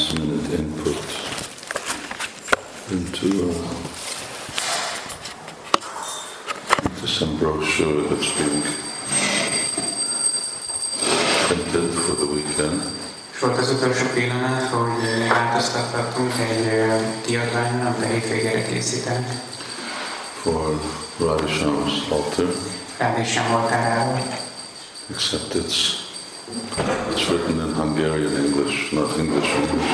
last minute input into, uh, into some brochure that's being printed for the weekend. És volt az utolsó pillanat, hogy változtathattunk egy kiadványon, amit a hétvégére készített. for Radha Shama's altar, sem voltál except it's it's written in Hungarian English, not English English.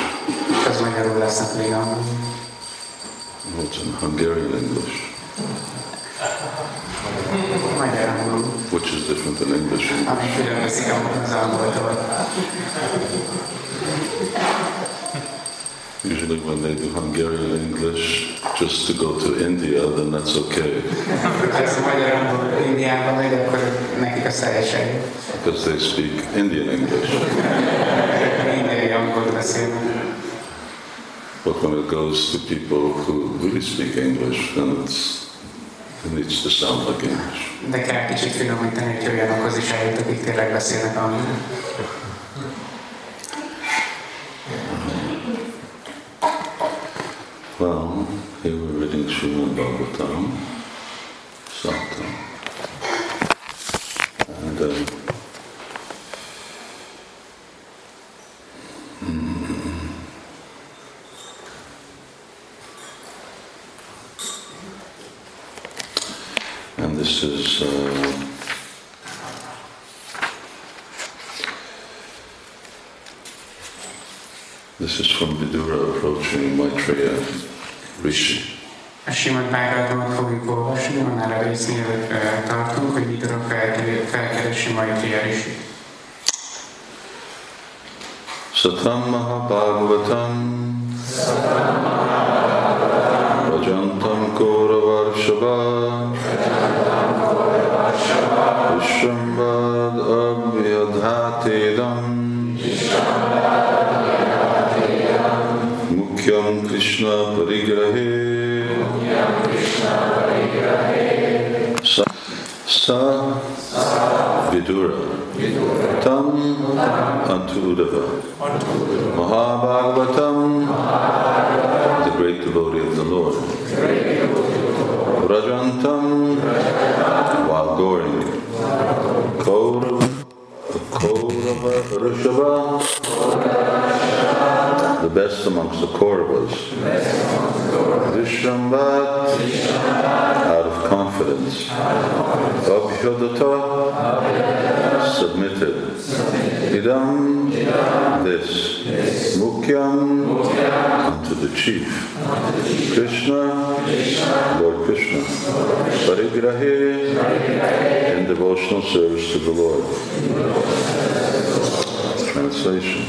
végangol. Well, it's in Hungarian English, which is different than English ami. Usually when they do Hungarian English just to go to India, then that's okay, Ha ez a magyar angol Indiába megy, akkor nekik a szeresei. because they speak Indian English. Indiai angolt beszélnek. But when it goes to people who really speak English, then it's it needs to sound like English. De kell kicsit finomítani, hogy olyanokhoz is eljut, akik tényleg beszélnek angolul. Well, here we're reading Srimad Bhagavatam, Satam. And uh, mm, and this is uh, this is from Vidura approaching Maitreya Rishi. A Simon Páradomat fogjuk olvasni, annál a résznél tartunk, hogy Vidura felker- felkeresi majd Risi. Satam Mahabhagavatam Rajantam Kauravarshabha Vishwambad Abhyadhatedam Mukhyam Vidura Tam unto Mahabhagavatam, the great devotee of the Lord. Vrajantam, while. Kaurava, Kaurava Rishabha, the best amongst the Kauravas. Vishrambat, out of confidence. Abhyodata, submitted. Idam, this. Mukyam, unto the chief. Krishna, Lord Krishna. Parigrahe, in devotional service to the Lord. Translation.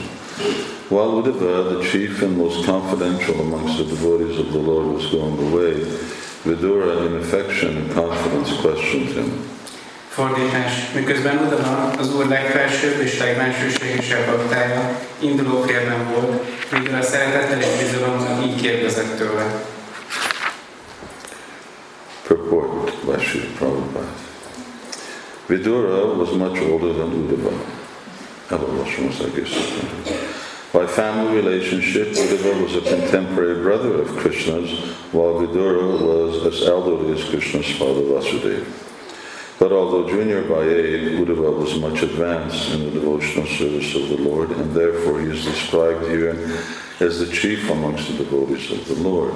While Uddhava, the chief and most confidential amongst the devotees of the Lord, was going away, Vidura, in affection and confidence, questioned him. Fordítás. Miközben Udana az úr legfelsőbb és legbensőségesebb baktája, induló félben volt, Vidura szeretettel és bizalommal így kérdezett tőle. Purport by Srila Prabhupada. Vidura was much older than Uddhava. Elavashmas, I guess. By family relationship, Uddhava was a contemporary brother of Krishna's, while Vidura was as elderly as Krishna's father Vasudeva. But although junior by age, Uddhava was much advanced in the devotional service of the Lord, and therefore he is described here as the chief amongst the devotees of the Lord.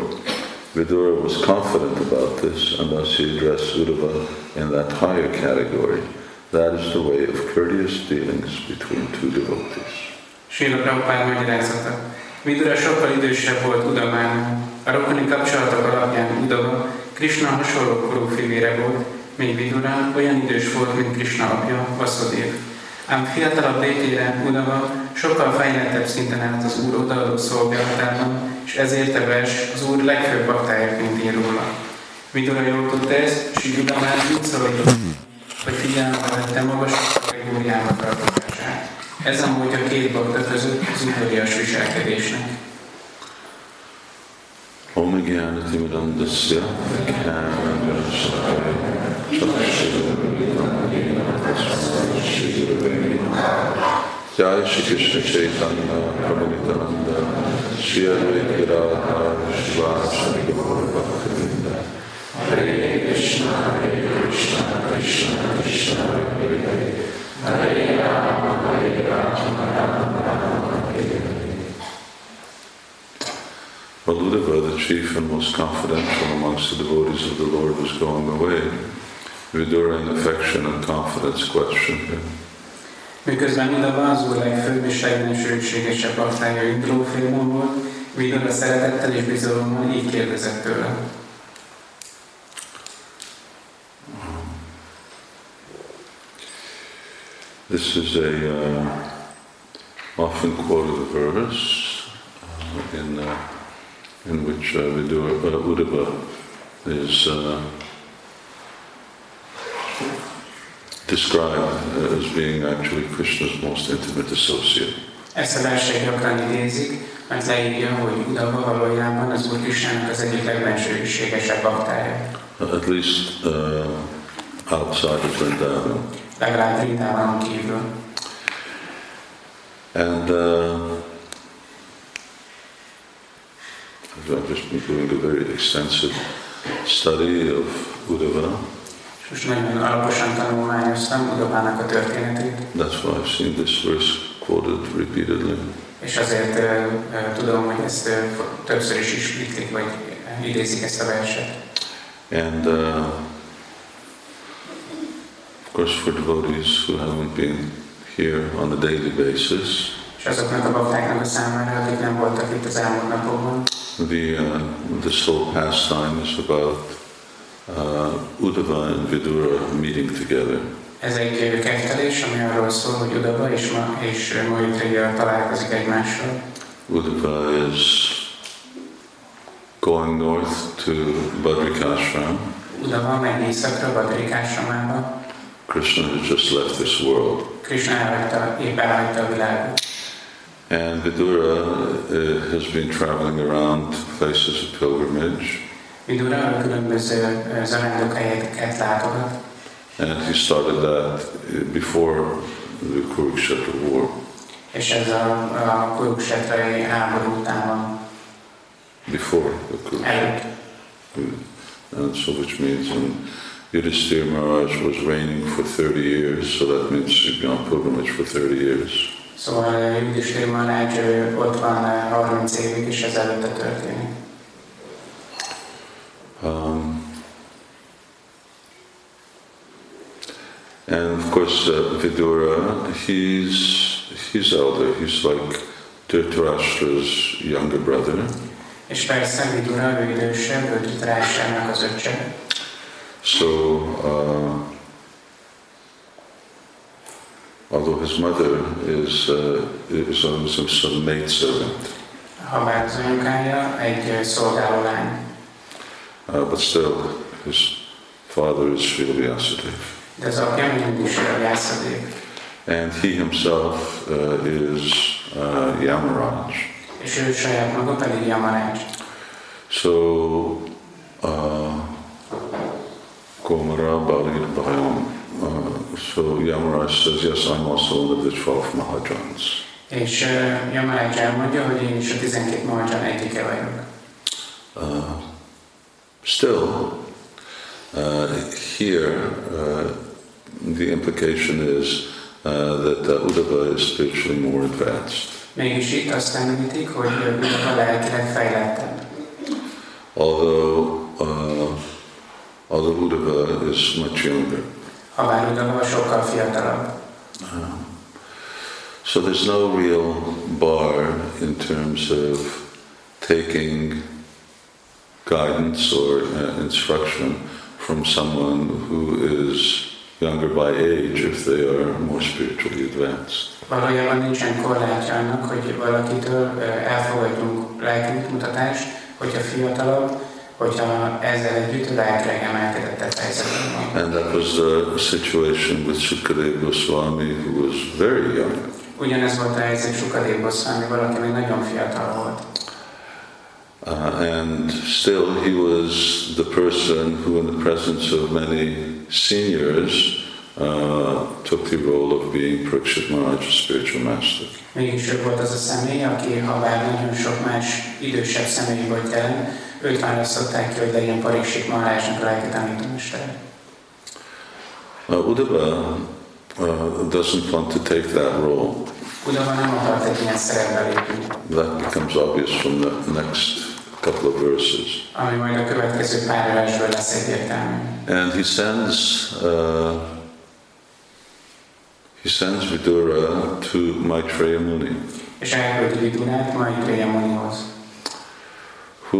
Vidura was confident about this, and thus he addressed Uddhava in that higher category. That is the way of courteous dealings between two devotees. Srila Prabhupád magyarázata. Vidura sokkal idősebb volt Udamán. A rokoni kapcsolatok alapján Udava Krishna hasonló korú fivére volt, míg Vidura olyan idős volt, mint Krishna apja, Vasudév. Ám fiatalabb létére Udava sokkal fejlettebb szinten állt az Úr odaadó szolgálatában, és ezért a vers az Úr legfőbb baktájaként ír róla. Vidura jól tudta ezt, és így Udamán úgy szólított, hogy figyelembe vette magas kategóriának tartozását. Ez amúgy a két bakta között az udvarias viselkedésnek. ओमज्ञानतिमिदन्तस्य Jai Shri Krishna Chaitanya प्रभुनितानंद Shri Advaita गिराधा शिवासरि Gaur भक्तवृंद Hare Krishna Hare Krishna Krishna Krishna Hare Hare Hare the chief and most confidential amongst the devotees of the Lord, was going away, Vidura in affection and confidence questioned him. Miközben Udava az úr legfőbb és legnősültségesebb baktája induló félmon volt, Vidura szeretettel és bizalommal így kérdezett tőle. This is a uh, often quoted verse uh, in uh, in which uh, Vidura, uh, Uddhava is uh, described as being actually Krishna's most intimate associate. Ezt a verset gyakran idézik, mert leírja, hogy Udava valójában az Úr Krisnának az egyik legbensőségesebb baktája. At least uh, outside of Vrindavan. Legalább kívül. And uh, I've just been doing a very extensive study of Uddhava. És most nagyon alaposan tanulmányoztam Udavának a történetét, That's why I've seen this verse quoted repeatedly. és azért uh, uh, tudom, hogy ezt uh, többször is ismétlik, vagy uh, idézik ezt a verset. And uh, of course, for devotees who haven't been here on a daily basis, És azoknak a baktáknak a számára, akik nem voltak itt az elmúlt napokban, the uh, this whole pastime is about uh, Uddhava and Vidura meeting together. ez egy uh, kettelés, ami arról szól, hogy Udava és, ma, és Maitreya találkozik egymással. Uddhava is going north to Badrikashram. Udava megy északra, Badrikásamába. Krishna has just left this world. Krishna elhagyta, épp elhagyta a világot. And Vidura uh, has been traveling around places of pilgrimage. Vidura különböző uh, zarándokhelyeket látogat, And he started that before the Kurukshetra war. és ez a, a Kuruksetrai háború után van Before the Kurukshetra. And so which means when Yudhisthira Maharaj was reigning for 30 years, so that means he'd been on pilgrimage for 30 years. Szóval Marács ő ott van uh, 30 évig, és ez előtte történik. Um, and of course, uh, Vidura, he's he's elder. He's like Dhritarashtra's younger brother. És persze Vidura, ő idősebb, ő Dhritarashtranak az öccse. So, uh, although his mother is uh, is a az anyukája egy uh, uh, but still his father is Srila Vyasadeva. de az apja mindig is a Vyászadév. And he himself uh, is uh, Yamaraj. És ő saját maga pedig So, uh, Bhayam. Uh, so Yamaraj says, yes, I'm also one of the 12 Mahajans. És uh, Yamarács elmondja, hogy én is a 12 Mahajan egyike vagyok. Uh, still, uh, here, uh, the implication is uh, that uh, Uddhava is spiritually more advanced. Mégis itt azt említik, hogy Udava lelkileg fejlettebb. although uh, although Uddhava is much younger. Habár Udava sokkal fiatalabb. So there's no real bar in terms of taking guidance or uh, instruction from someone who is younger by age if they are more spiritually advanced. Valójában nincsen korlátja annak, hogy valakitől ö, elfogadjunk lelkiútmutatást, hogyha fiatalabb, hogyha ezzel együtt lelkileg emelkedettebb helyzetben van. And that was the situation with Sukadeva Goswami, who was very young. Ugyanez volt a helyzet Sukadév Goszvámi, valaki még nagyon fiatal volt. Uh, and still, he was the person who, in the presence of many seniors, uh, took the role of being Parikshit Maharaj's spiritual master. Mégis ő volt az a személy, aki, ha bár nagyon sok más idősebb személy volt jelen, őt választották ki, hogy legyen Pariksit Maharajnak a lelki tanítómestere. Uh, Uddhava uh, doesn't want to take that role. Udava nem akart egy ilyen szerepbe lépni, That becomes obvious from the next couple of verses. ami majd a következő pár versből lesz egyértelmű. And he sends uh, he sends Vidura to Maitreya Muni, És elküldi Vidurát Maitreya Munihoz, who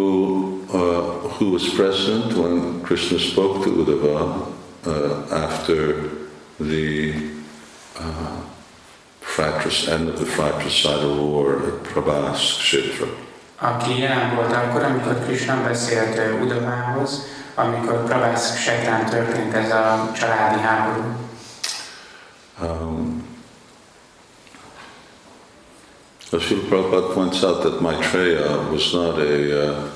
uh, who was present when Krishna spoke to Uddhava uh, after the uh, end of the fratricidal war at Prabhas Kshetra. aki jelen volt akkor, amikor Krishna beszélt ö, Udavához, amikor Prabhász Setrán történt ez a családi háború. Um, Srila Prabhupada points out that Maitreya was not a uh,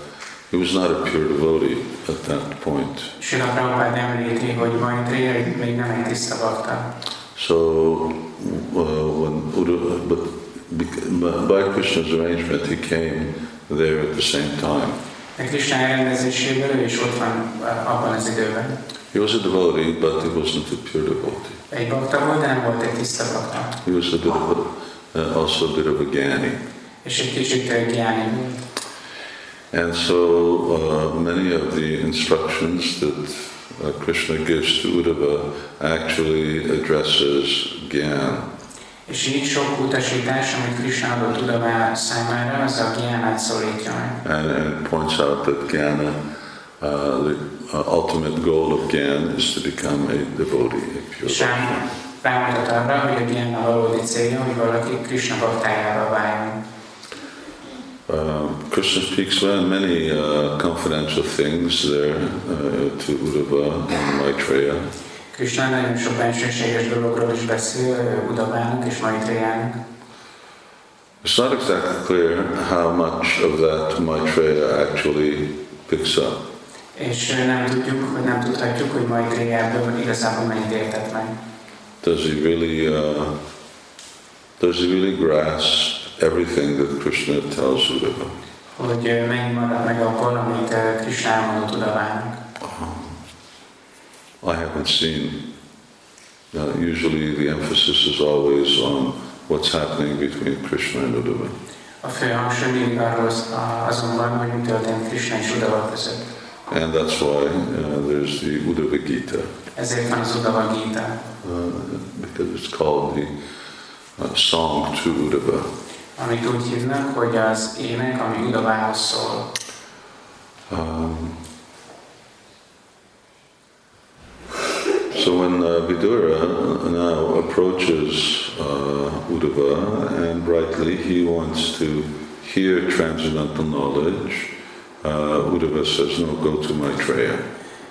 he was not a pure devotee at that point. Sila Prabhupád említi, hogy Maitreya még nem egy tiszta bakta. So uh, when Uddha, but by Krishna's arrangement, he came there at the same time. De Krishna elrendezéséből ő is ott van abban az időben. He was a devotee, but he wasn't a pure devotee. Egy bakta volt, de nem volt egy tiszta bakta. He was a bit of a, uh, also a bit of a gyani. És egy kicsit ö, gyáni volt. And so uh, many of the instructions that uh, Krishna gives to Uddhava actually addresses Gyan. És így sok utasítás, amit Krishna adott Udavá számára, az a gyánát szólítja. And, and points out that Gyana, uh, the uh, ultimate goal of Gyan is to become a devotee, a pure És devotee. rám- rámutat arra, hogy a gyán a valódi célja, hogy valaki Krishna baktájává váljon. Uh, Krishna speaks well many uh, confidential things there uh, to Uddhava and Maitreya. Krishna nagyon sok bensőséges dologról is beszél ö, Udavának és Maitrejának. It's not exactly clear how much of that Maitreya actually picks up. És nem tudjuk, vagy nem tudhatjuk, hogy Maitrejából igazából mennyit értett meg. Does he really, uh, does he really grasp everything that Krishna tells Uddhava? Hogy ö, mennyi marad meg abból, amit Krishna elmondott Udavának. I haven't seen. Uh, usually, the emphasis is always on what's happening between Krishna and Uddhava. A fő hangsúly mindig arról azonban, hogy mi történt Krishna és Udava között. And that's why uh, there's the Uddhava Gita, Ezért van az Udava Gita, uh, because it's called the uh, song to Uddhava. amit úgy hívnak, hogy az ének, ami Udavához szól. Um, so when uh, Vidura now approaches uh, Uddhava, and rightly he wants to hear transcendental knowledge, uh, Uddhava says, no, go to Maitreya.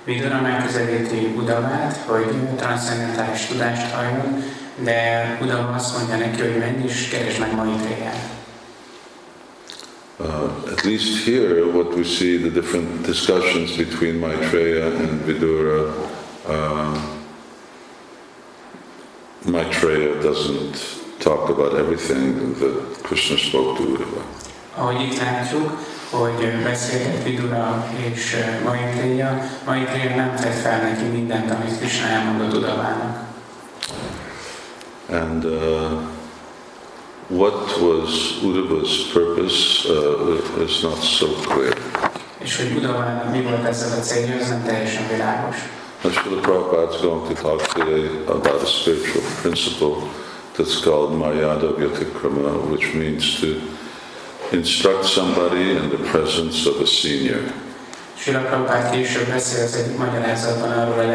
Vidura megközelíti Udavát, hogy transzcendentális tudást de Udava azt mondja neki, hogy menj és keresd meg Maitréját. Uh, at least here, what we see the different discussions between Maitreya and Vidura. Uh, Maitreya doesn't talk about everything that Krishna spoke to Uddhava. Ahogy itt látjuk, hogy beszélget Vidura és Maitréja, Maitréja nem tett fel neki mindent, amit Krishna elmondott Udavának. And uh, what was Uddhava's purpose uh, is not so clear. És hogy Udavának mi volt ezzel a célja, az nem teljesen világos. Now, Srila Prabhupada is going to talk today about a spiritual principle that's called Maryada Vyatikrama, which means to instruct somebody in the presence of a senior. Prabhupád később beszél az egyik magyarázatban arról a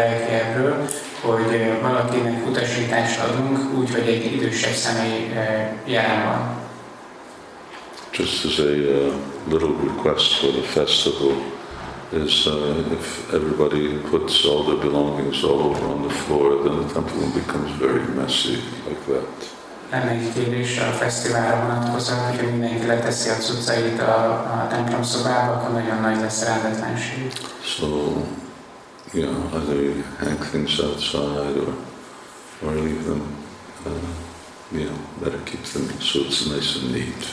hogy valakinek utasítást adunk úgy, hogy egy idősebb személy jelen van. Just as a uh, little request for the festival is uh, if everybody puts all their belongings all over on the floor, then the temple becomes very messy like that. Kérés a fesztiválra vonatkozóan, hogyha mindenki leteszi a cuccait a, a templom szobába, akkor nagyon nagy lesz rendetlenség. So, you know, either you hang things outside or or leave them, uh, you know, better keep them so it's nice and neat.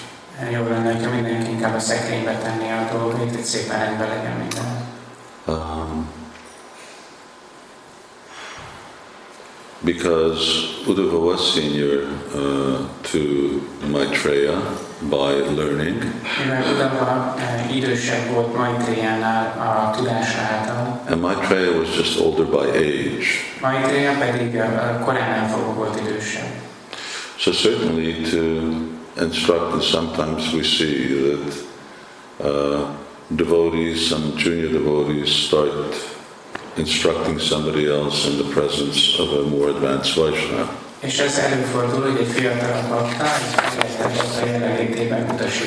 Jobb lenne, ha mindenki inkább a szekrénybe tenni a dolgait, hogy szépen rendben legyen minden. Um, because Uddhava was senior uh, to Maitreya by learning, Mivel Udava idősebb volt Maitréjánál a tudása által, and Maitreya was just older by age. Maitréja pedig koránál fogva volt idősebb. So certainly to instruct, and sometimes we see that uh, devotees, some junior devotees start instructing somebody else in the presence of a more advanced Vaishnava. És ez előfordul, hogy egy fiatalabb bakta, bakta jelenlétében utasítva